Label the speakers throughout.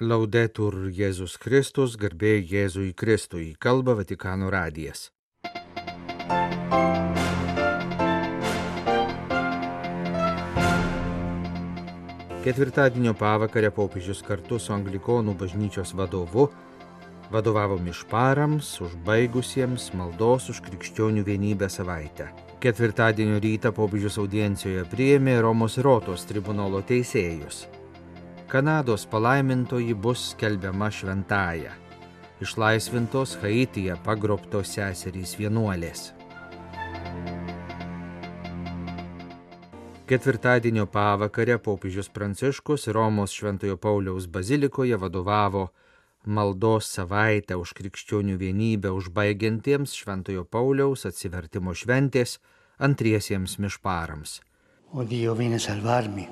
Speaker 1: Laudetur Jėzus Kristus, garbė Jėzui Kristui, kalba Vatikano radijas. Ketvirtadienio pavakarę popiežius kartu su anglikonų bažnyčios vadovu vadovavo mišparams, užbaigusiems maldos už krikščionių vienybę savaitę. Ketvirtadienio rytą popiežius audiencijoje priėmė Romos Rotos tribunolo teisėjus. Kanados palaimintoji bus skelbiama šventąją. Išlaisvintos Haityje pagrobtos seserys vienuolės. Ketvirtadienio pavakarę popiežius Pranciškus Romos Šventojo Pauliaus bazilikoje vadovavo maldos savaitę už krikščionių vienybę užbaigiantiems Šventojo Pauliaus atsivertimo šventės antriesiems mišparams.
Speaker 2: O Dio viene a salvarmi.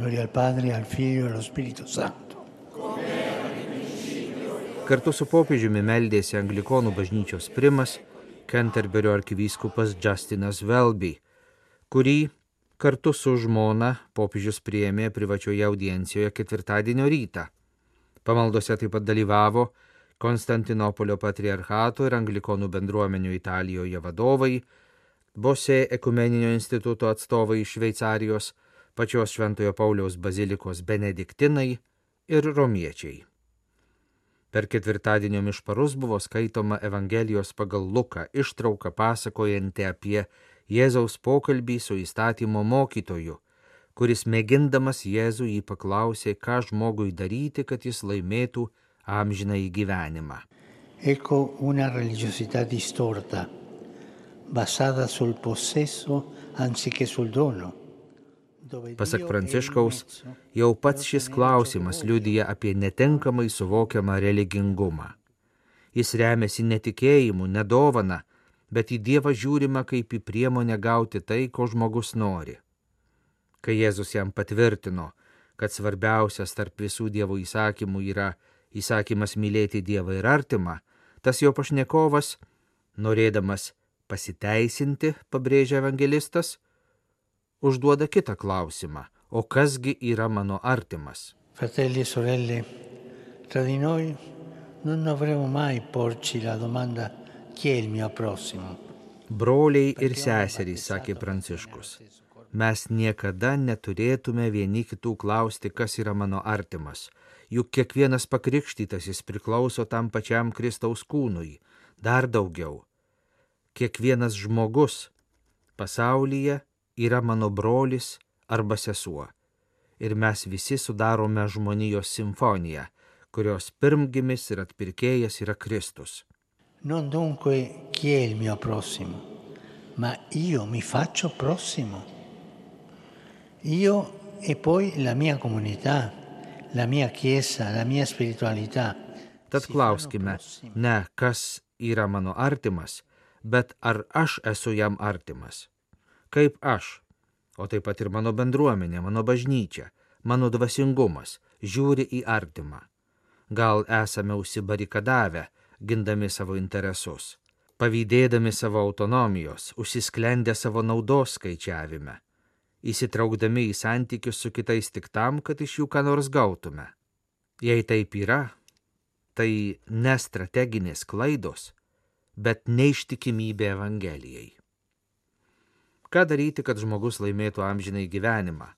Speaker 2: Gloria al Padre, al Figlio e allo Spirito Santo.
Speaker 1: Kartu su popiežiumi meldėsi anglikonų bažnyčios primas Kenterberio arkivyskupas Justinas Velby, kurį kartu su žmona popiežius priėmė privačioje audiencijoje ketvirtadienio rytą. Pamaldose taip pat dalyvavo Konstantinopolio patriarchato ir anglikonų bendruomenių Italijoje vadovai, Bose ekumeninio instituto atstovai iš Šveicarijos, pačios Šventojo Pauliaus bazilikos benediktinai ir romiečiai. Per ketvirtadienio mišparus buvo skaitoma Evangelijos pagal Luką ištrauka pasakojanti apie Jėzaus pokalbį su įstatymo mokytoju, kuris mėgindamas Jėzų jį paklausė, ką žmogui daryti, kad jis laimėtų amžiną į gyvenimą.
Speaker 2: Ecco una religiosità distorta, basata sul possesso anziché sul dono.
Speaker 1: Pasak Pranciškaus, jau pats šis klausimas liudija apie netenkamai suvokiamą religingumą. Jis remiasi netikėjimu, nedovana, bet į Dievą žiūrima kaip į priemonę gauti tai, ko žmogus nori. Kai Jėzus jam patvirtino, kad svarbiausias tarp visų Dievo įsakymų yra įsakymas mylėti Dievą ir artimą, tas jo pašnekovas, norėdamas pasiteisinti, pabrėžia evangelistas, užduoda kitą klausimą, o kasgi yra mano artimas?
Speaker 2: Fratelli sorelle, tra di noi non dovremmo mai porci la domanda chi è il mio prossimo.
Speaker 1: Broliai ir seserys, sakė Pranciškus, mes niekada neturėtume vieni kitų klausti, kas yra mano artimas, juk kiekvienas pakrikštytasis priklauso tam pačiam Kristaus kūnui, dar daugiau. Kiekvienas žmogus pasaulyje yra mano brolis arba sesuo. Ir mes visi sudarome žmonijos simfoniją, kurios pirmgimis ir atpirkėjas yra Kristus.
Speaker 2: Non dunque chi è il mio prossimo, ma io mi faccio prossimo. Io e poi la mia comunità, la mia chiesa, la mia spiritualità.
Speaker 1: Tad klauskime, ne kas yra mano artimas, bet ar aš esu jam artimas. Kaip aš, o taip pat ir mano bendruomenė, mano bažnyčia, mano dvasingumas žiūri į artimą. Gal esame užsibarikadavę, gindami savo interesus, pavydėdami savo autonomijos, užsisklendę savo naudos skaičiavime, įsitraukdami į santykius su kitais tik tam, kad iš jų ką nors gautume. Jei taip yra, tai ne strateginės klaidos, bet neištikimybė Evangelijai. Ką daryti, kad žmogus laimėtų amžinai gyvenimą?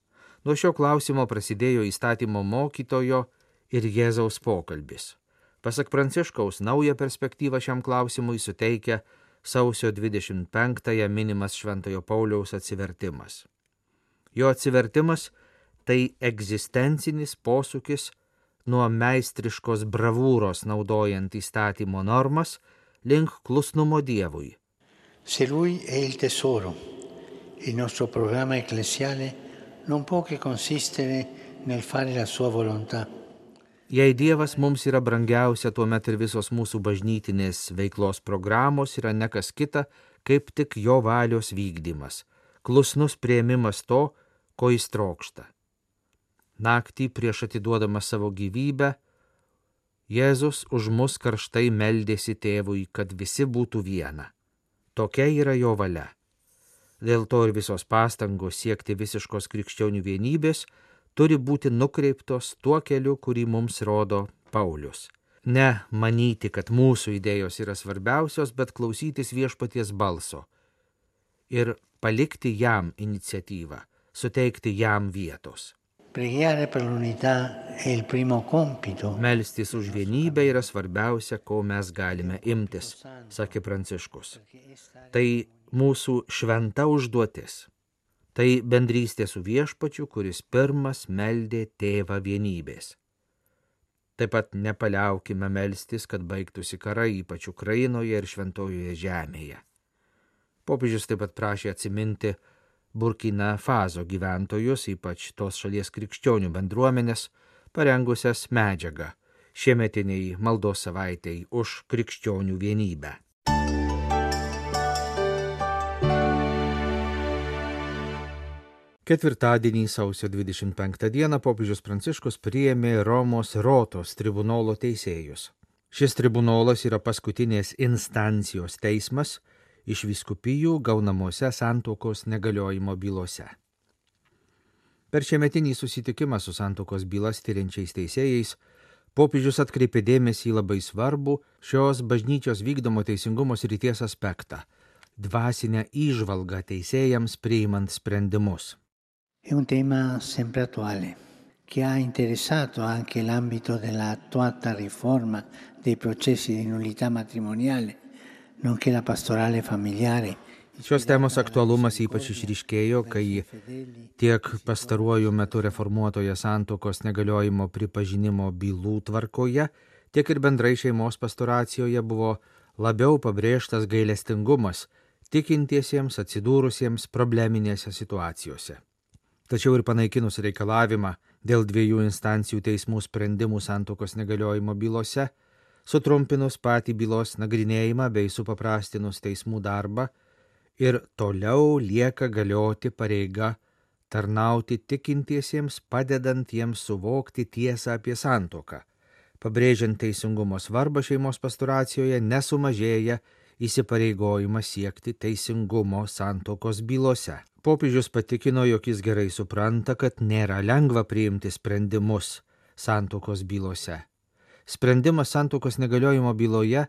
Speaker 1: Nuo šio klausimo prasidėjo įstatymo mokytojo ir Jėzaus pokalbis. Pasak Pranciškaus, naują perspektyvą šiam klausimui suteikia sausio 25-ąją minimas Šventojo Pauliaus atsivertimas. Jo atsivertimas tai egzistencinis posūkis nuo meistriškos bravūros naudojant įstatymo normas link klusnumo Dievui.
Speaker 2: Se lui è il tesoro, il nostro programma ecclesiale non può che consistere nel fare la sua volontà.
Speaker 1: Jei Dievas mums yra brangiausia, tuomet ir visos mūsų bažnytinės veiklos programos yra nekas kita, kaip tik jo valios vykdymas, klusnus prieimimas to, ko jis trokšta. Naktį prieš atiduodamas savo gyvybę, Jėzus už mus karštai meldėsi tėvui, kad visi būtų viena. Tokia yra jo valia. Dėl to ir visos pastangos siekti visiškos krikščionių vienybės turi būti nukreiptos tuo keliu, kurį mums rodo Paulius. Ne manyti, kad mūsų idėjos yra svarbiausios, bet klausytis viešpaties balso ir palikti jam iniciatyvą, suteikti jam vietos. Melstis už vienybę yra svarbiausia, ko mes galime imtis, sakė Pranciškus. Tai mūsų šventa užduotis. Tai bendrystė su viešpačiu, kuris pirmas meldė tėvą vienybės. Taip pat nepaliaukime melstis, kad baigtųsi karai, ypač Ukrainoje ir Šventojoje žemėje. Popiežius taip pat prašė atsiminti Burkina Faso gyventojus, ypač tos šalies krikščionių bendruomenės, parengusias medžiagą šiemetiniai maldos savaitėjai už krikščionių vienybę. Ketvirtadienį sausio 25 dieną popiežius Pranciškus priėmė Romos Rotos tribunolo teisėjus. Šis tribunolas yra paskutinės instancijos teismas, iš viskupijų gaunamose santokos negaliojimo bylose. Per šiemetinį susitikimą su santokos bylas tyriančiais teisėjais popiežius atkreipė dėmesį į labai svarbų šios bažnyčios vykdomo teisingumo srities aspektą - dvasinę įžvalgą teisėjams priimant sprendimus.
Speaker 2: È un tema sempre attuale che ha interessato anche l'ambito dell'attuata riforma dei processi di nullità matrimoniale nonché la pastorale familiare.
Speaker 1: Šios temos aktualumas ypač išryškėjo, kai tiek pastaruoju metu reformuotoje santokos negaliojimo pripažinimo bylų tvarkoje, tiek ir bendrai šeimos pastoracijoje buvo labiau pabrėžtas gailestingumas tikintiesiems atsidūrusiems probleminėse situacijose. Tačiau ir panaikinus reikalavimą dėl dviejų instancijų teismų sprendimų santokos negaliojimo bylose, sutrumpinus patį bylos nagrinėjimą bei supaprastinus teismų darbą ir toliau lieka galioti pareiga tarnauti tikintiesiems, padedant jiems suvokti tiesą apie santoką. Pabrėžiant teisingumo svarbą šeimos pastoracijoje nesumažėja įsipareigojimas siekti teisingumo santokos bylose. Popiežius patikino, jog jis gerai supranta, kad nėra lengva priimti sprendimus santokos bylose sprendimas santokos negaliojimo byloje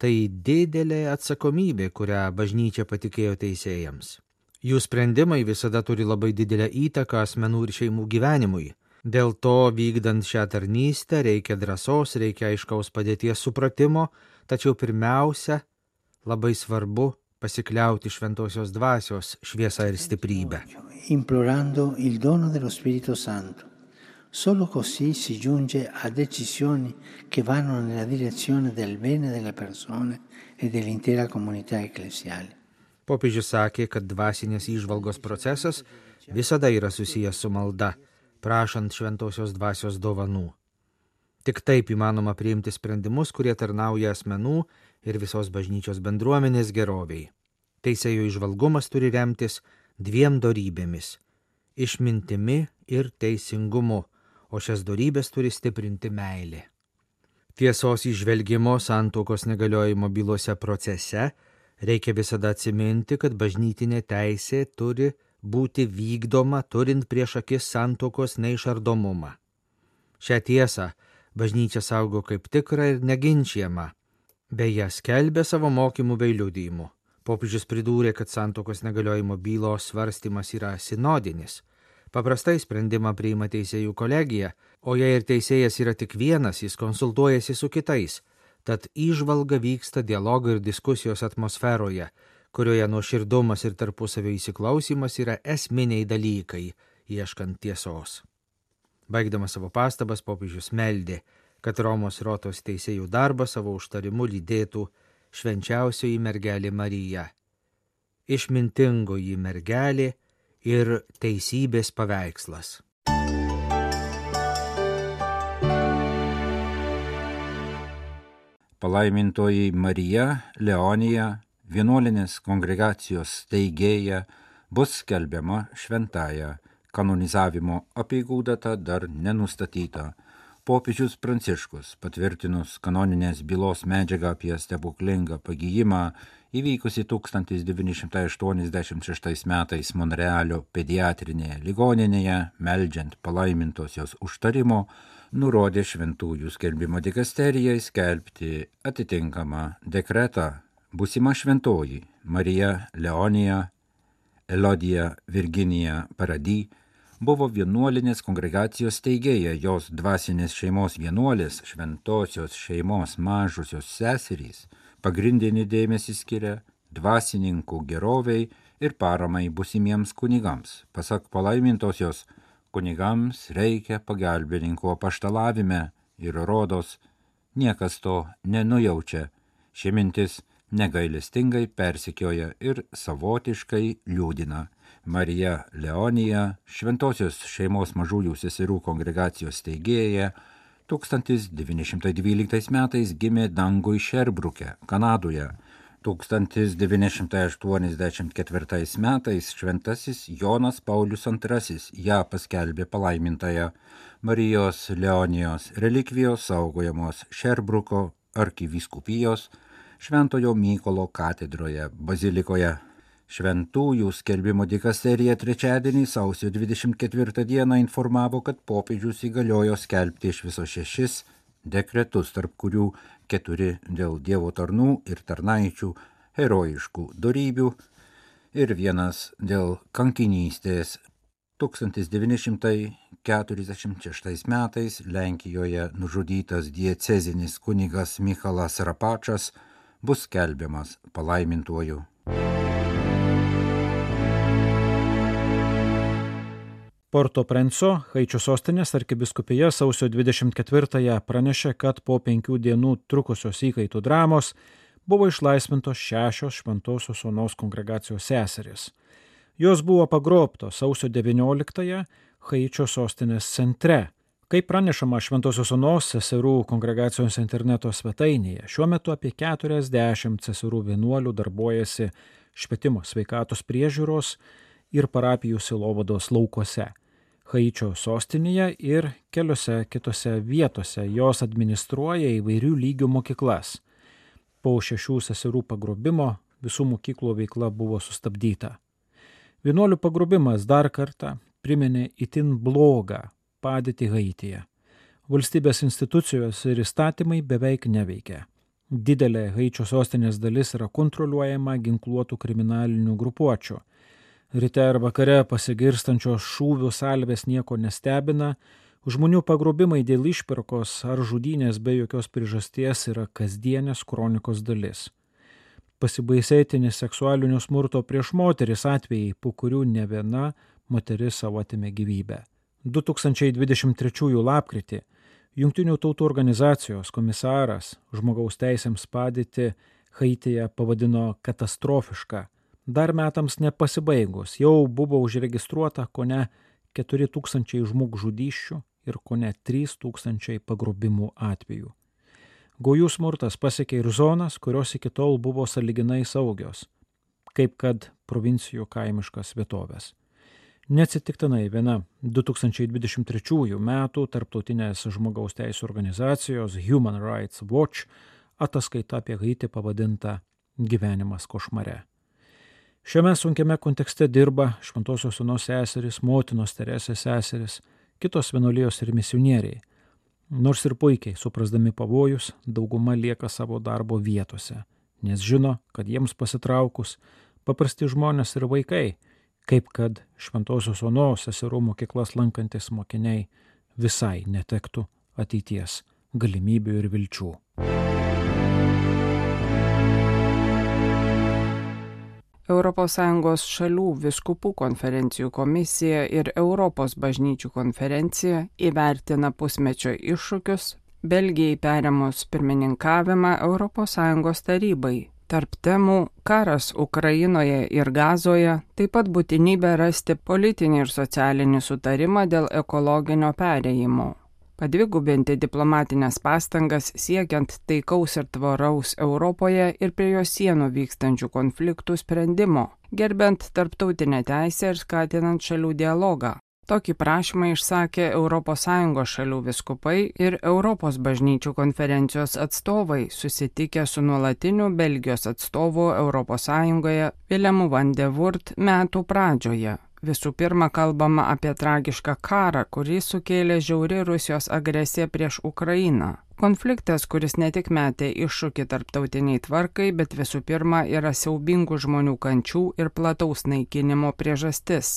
Speaker 1: tai didelė atsakomybė, kurią bažnyčia patikėjo teisėjams. Jų sprendimai visada turi labai didelę įtaką asmenų ir šeimų gyvenimui. Dėl to vykdant šią tarnystę reikia drąsos, reikia aiškaus padėties supratimo, tačiau pirmiausia, labai svarbu pasikliauti šventosios dvasios šviesą ir stiprybę.
Speaker 2: Implorando il dono dello Spirito Santo Solo così si giunge a decisioni che vanno nella direzione del bene delle persone e dell'intera comunità ecclesiale.
Speaker 1: Popiežius sakė, kad dvasinės įžvalgos procesas visada yra susijęs su malda, prašant šventosios dvasios dovanų. Tik taip įmanoma priimti sprendimus, kurie tarnauja asmenų ir visos bažnyčios bendruomenės geroviai. Teisėjo išvalgumas turi remtis dviem darybėmis - išmintimi ir teisingumu o šias darybės turi stiprinti meilė. Tiesos išvelgimo santokos negaliojimo bylose procese reikia visada atsiminti, kad bažnytinė teisė turi būti vykdoma turint prieš akis santokos neišardomumą. Šią tiesą bažnyčia saugo kaip tikrą ir neginčiamą, beje skelbė savo mokymų bei liudijimu. Popiežius pridūrė, kad santokos negaliojimo bylos svarstymas yra sinodinis Paprastai sprendimą priima teisėjų kolegija, o jei ir teisėjas yra tik vienas, jis konsultuojasi su kitais, tad įžvalga vyksta dialogo ir diskusijos atmosferoje, kurioje nuoširdumas ir tarpusavio įsiklausimas yra esminiai dalykai, ieškant tiesos. Baigdamas savo pastabas, popiežius meldė, kad Romos rotos teisėjų darbą savo užtarimu lydėtų švenčiausioji mergelė Marija. Išmintingoji mergelė, ir teisybės paveikslas.
Speaker 3: Palaimintoji Marija Leonija, vienuolinės kongregacijos steigėja, bus skelbiama šventąją. Kanonizavimo apieigų data dar nenustatyta, popiežius Pranciškus, patvirtinus kanoninės bylos medžiagą apie stebuklingą pagyjimą įvykusi 1986 metais Monrealio pediatrinėje ligoninėje, meldžiant palaimintosios užtarimo, nurodė šventųjų skelbimo dikasterijai skelbti atitinkamą dekretą. Būsima šventoji Marija Leonija, Elodija Virginija Parady buvo vienuolinės kongregacijos teigėja, jos dvasinės šeimos vienuolės, šventosios šeimos mažusios seserys, pagrindinį dėmesį skiria dvasininkų geroviai ir paramai busimiems kunigams. Pasak palaimintosios, kunigams reikia pagalbininkų apaštalavime ir rodos, niekas to nenujaučia. Ši mintis negailestingai persikioja ir savotiškai liūdina. Marija Leonija, šventosios šeimos mažųjų seserų kongregacijos steigėja, 1912 metais gimė Dangui Šerbruke, Kanadoje. 1984 metais šventasis Jonas Paulius II ją paskelbė palaimintąją Marijos Leonijos relikvijos saugojamos Šerbruko arkivyskupijos Šventojo Mykolo katedroje bazilikoje. Šventųjų skelbimo dikasterija trečiadienį sausio 24 dieną informavo, kad popiežius įgaliojo skelbti iš viso šešis dekretus, tarp kurių keturi dėl Dievo tarnų ir tarnaičių herojiškų darybių ir vienas dėl kankinystės. 1946 metais Lenkijoje nužudytas diecezinis kunigas Michalas Rapačas bus skelbiamas palaimintuoju.
Speaker 4: Porto Prenco, Haičio sostinės arkibiskupija sausio 24-ąją pranešė, kad po penkių dienų trukusios įkaitų dramos buvo išlaisvintos šešios šventosios onos kongregacijos seserys. Jos buvo pagrobtos sausio 19-ąją Haičio sostinės centre. Kaip pranešama Šventosios Onos seserų kongregacijos interneto svetainėje, šiuo metu apie 40 seserų vienuolių darbuojasi švietimo sveikatos priežiūros ir parapijų silovados laukuose. Haičio sostinėje ir keliose kitose vietose jos administruoja įvairių lygių mokyklas. Po šešių seserų pagrobimo visų mokyklų veikla buvo sustabdyta. Vienuolių pagrobimas dar kartą priminė itin blogą padėtį Haityje. Valstybės institucijos ir įstatymai beveik neveikia. Didelė Haičio sostinės dalis yra kontroliuojama ginkluotų kriminalinių grupuočių ryte ar vakare pasigirstančios šūvių salvės nieko nestebina, žmonių pagrobimai dėl išpirkos ar žudynės be jokios priežasties yra kasdienės kronikos dalis. Pasibaisėtinis seksualinio smurto prieš moteris atvejai, po kurių ne viena moteris savo atimė gyvybę. 2023 lapkritį Junktinių tautų organizacijos komisaras žmogaus teisėms padėti Haityje pavadino katastrofišką Dar metams nepasibaigus jau buvo užregistruota ko ne 4000 žmogžudyščių ir ko ne 3000 pagrobimų atvejų. Gaujų smurtas pasiekė ir zonas, kurios iki tol buvo saliginai saugios, kaip kad provincijų kaimiškas vietovės. Neatsitiktinai viena 2023 m. tarptautinės žmogaus teisų organizacijos Human Rights Watch ataskaita apie Haitį pavadinta Gyvenimas košmare. Šiame sunkiame kontekste dirba Šventosios Sūnos seseris, motinos Teresės seseris, kitos vienuolijos ir misionieriai. Nors ir puikiai suprasdami pavojus, dauguma lieka savo darbo vietose, nes žino, kad jiems pasitraukus paprasti žmonės ir vaikai, kaip kad Šventosios Onos seserų mokyklas lankantis mokiniai, visai netektų ateities galimybių ir vilčių.
Speaker 5: ES šalių viskupų konferencijų komisija ir Europos bažnyčių konferencija įvertina pusmečio iššūkius Belgijai perėmus pirmininkavimą ES tarybai. Tarp temų - karas Ukrainoje ir Gazoje, taip pat būtinybė rasti politinį ir socialinį sutarimą dėl ekologinio perėjimo padvigubinti diplomatinės pastangas siekiant taikaus ir tvaraus Europoje ir prie jos sienų vykstančių konfliktų sprendimo, gerbent tarptautinę teisę ir skatinant šalių dialogą. Tokį prašymą išsakė ES šalių viskupai ir Europos bažnyčių konferencijos atstovai, susitikę su nuolatiniu Belgijos atstovu ES Vilemu van de Wurt metų pradžioje. Visų pirma, kalbama apie tragišką karą, kurį sukėlė žiauri Rusijos agresija prieš Ukrainą. Konfliktas, kuris ne tik metė iššūkį tarptautiniai tvarkai, bet visų pirma yra siaubingų žmonių kančių ir plataus naikinimo priežastis.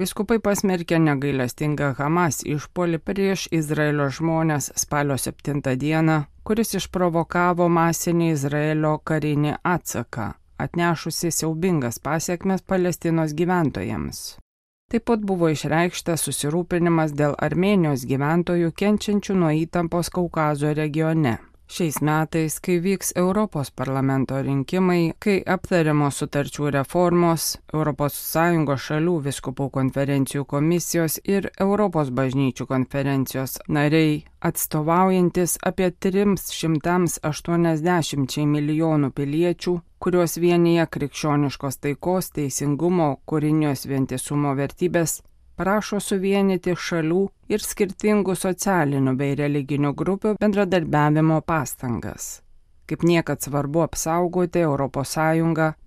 Speaker 5: Viskupai pasmerkė negailestingą Hamas išpolį prieš Izraelio žmonės spalio 7 dieną, kuris išprovokavo masinį Izraelio karinį atsaką, atnešusi siaubingas pasiekmes Palestinos gyventojams. Taip pat buvo išreikštas susirūpinimas dėl Armenijos gyventojų kenčiančių nuo įtampos Kaukazo regione. Šiais metais, kai vyks Europos parlamento rinkimai, kai aptariamos sutarčių reformos, ES šalių viskupų konferencijų komisijos ir Europos bažnyčių konferencijos nariai, atstovaujantis apie 380 milijonų piliečių, kuriuos vienyje krikščioniškos taikos, teisingumo, kūrinijos vientisumo vertybės, prašo suvienyti šalių ir skirtingų socialinių bei religinių grupių bendradarbiavimo pastangas. Kaip niekad svarbu apsaugoti ES,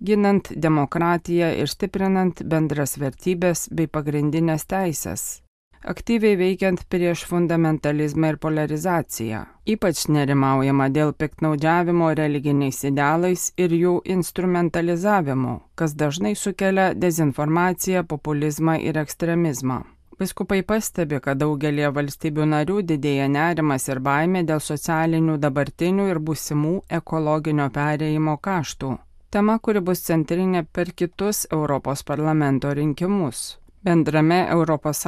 Speaker 5: ginant demokratiją ir stiprinant bendras vertybės bei pagrindinės teisės, aktyviai veikiant prieš fundamentalizmą ir polarizaciją. Ypač nerimaujama dėl piktnaudžiavimo religiniais idealais ir jų instrumentalizavimo, kas dažnai sukelia dezinformaciją, populizmą ir ekstremizmą. Biskupai pastebi, kad daugelie valstybių narių didėja nerimas ir baimė dėl socialinių dabartinių ir būsimų ekologinio perėjimo kaštų. Tema, kuri bus centrinė per kitus Europos parlamento rinkimus. Bendrame ES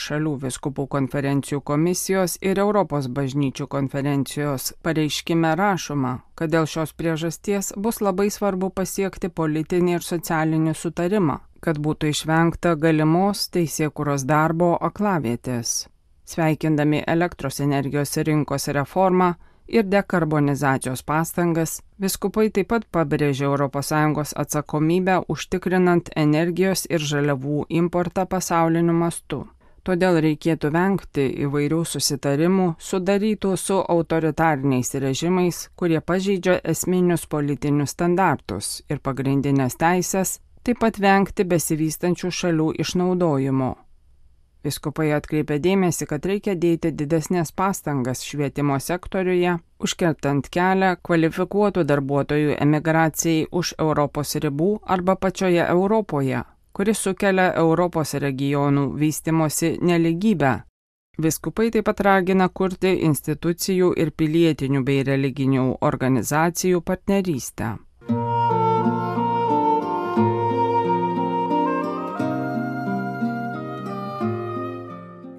Speaker 5: šalių viskupų konferencijų komisijos ir Europos bažnyčių konferencijos pareiškime rašoma, kad dėl šios priežasties bus labai svarbu pasiekti politinį ir socialinį sutarimą, kad būtų išvengta galimos teisėkuros darbo aklavietės. Sveikindami elektros energijos rinkos reformą, ir dekarbonizacijos pastangas, viskupai taip pat pabrėžė ES atsakomybę užtikrinant energijos ir žaliavų importą pasauliniu mastu. Todėl reikėtų vengti įvairių susitarimų sudarytų su autoritariniais režimais, kurie pažeidžia esminius politinius standartus ir pagrindinės teisės, taip pat vengti besivystančių šalių išnaudojimo, Viskupai atkreipė dėmesį, kad reikia dėti didesnės pastangas švietimo sektoriuje, užkertant kelią kvalifikuotų darbuotojų emigracijai už Europos ribų arba pačioje Europoje, kuris sukelia Europos regionų vystimosi neligybę. Viskupai taip pat ragina kurti institucijų ir pilietinių bei religinių organizacijų partnerystę.